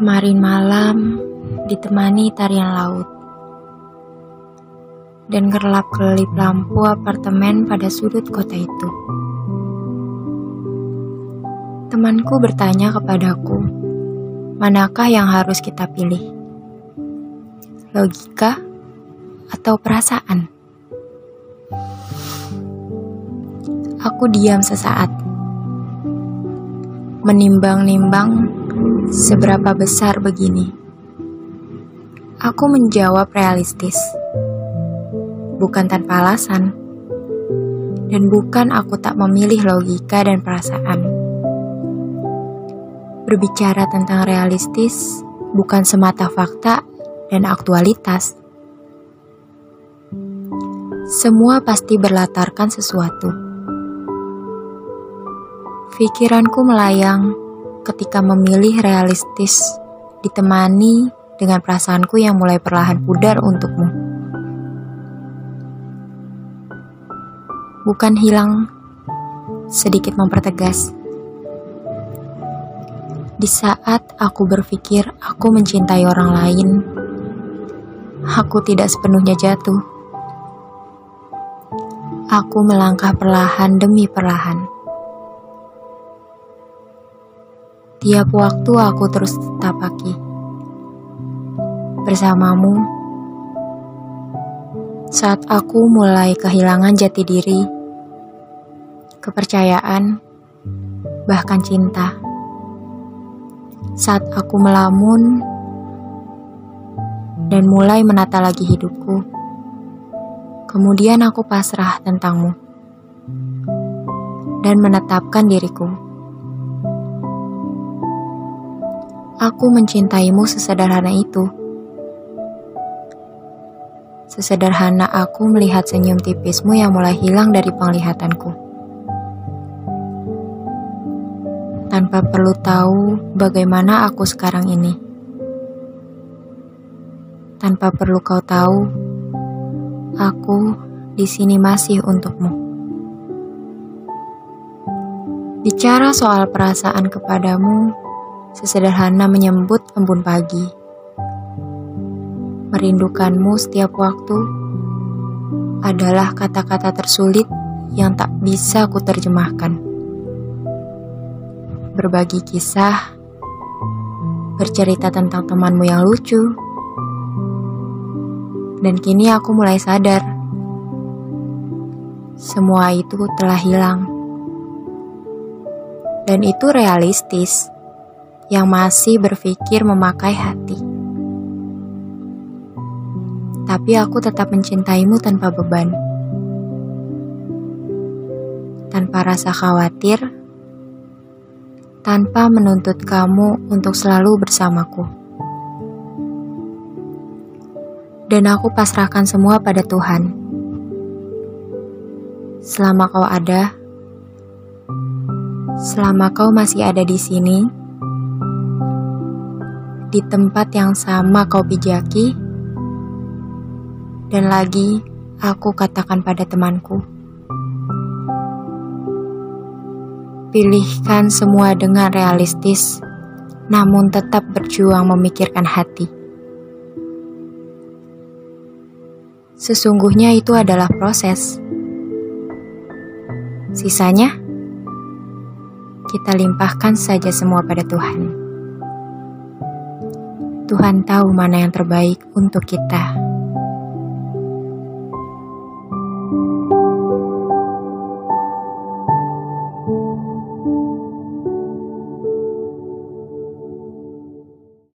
Kemarin malam ditemani tarian laut dan kerlap-kelip lampu apartemen pada sudut kota itu. Temanku bertanya kepadaku, manakah yang harus kita pilih? Logika atau perasaan? Aku diam sesaat, menimbang-nimbang Seberapa besar begini? Aku menjawab realistis, bukan tanpa alasan, dan bukan aku tak memilih logika dan perasaan. Berbicara tentang realistis bukan semata fakta dan aktualitas. Semua pasti berlatarkan sesuatu. Pikiranku melayang ketika memilih realistis ditemani dengan perasaanku yang mulai perlahan pudar untukmu. Bukan hilang, sedikit mempertegas. Di saat aku berpikir aku mencintai orang lain, aku tidak sepenuhnya jatuh. Aku melangkah perlahan demi perlahan Tiap waktu aku terus tapaki bersamamu saat aku mulai kehilangan jati diri, kepercayaan, bahkan cinta. Saat aku melamun dan mulai menata lagi hidupku, kemudian aku pasrah tentangmu dan menetapkan diriku. Aku mencintaimu sesederhana itu. Sesederhana aku melihat senyum tipismu yang mulai hilang dari penglihatanku. Tanpa perlu tahu bagaimana aku sekarang ini. Tanpa perlu kau tahu, aku di sini masih untukmu. Bicara soal perasaan kepadamu, sesederhana menyambut embun pagi. Merindukanmu setiap waktu adalah kata-kata tersulit yang tak bisa ku terjemahkan. Berbagi kisah, bercerita tentang temanmu yang lucu, dan kini aku mulai sadar semua itu telah hilang. Dan itu realistis yang masih berpikir memakai hati. Tapi aku tetap mencintaimu tanpa beban, tanpa rasa khawatir, tanpa menuntut kamu untuk selalu bersamaku. Dan aku pasrahkan semua pada Tuhan. Selama kau ada, selama kau masih ada di sini di tempat yang sama kau pijaki, dan lagi aku katakan pada temanku, pilihkan semua dengan realistis, namun tetap berjuang memikirkan hati. Sesungguhnya itu adalah proses. Sisanya, kita limpahkan saja semua pada Tuhan. Tuhan tahu mana yang terbaik untuk kita.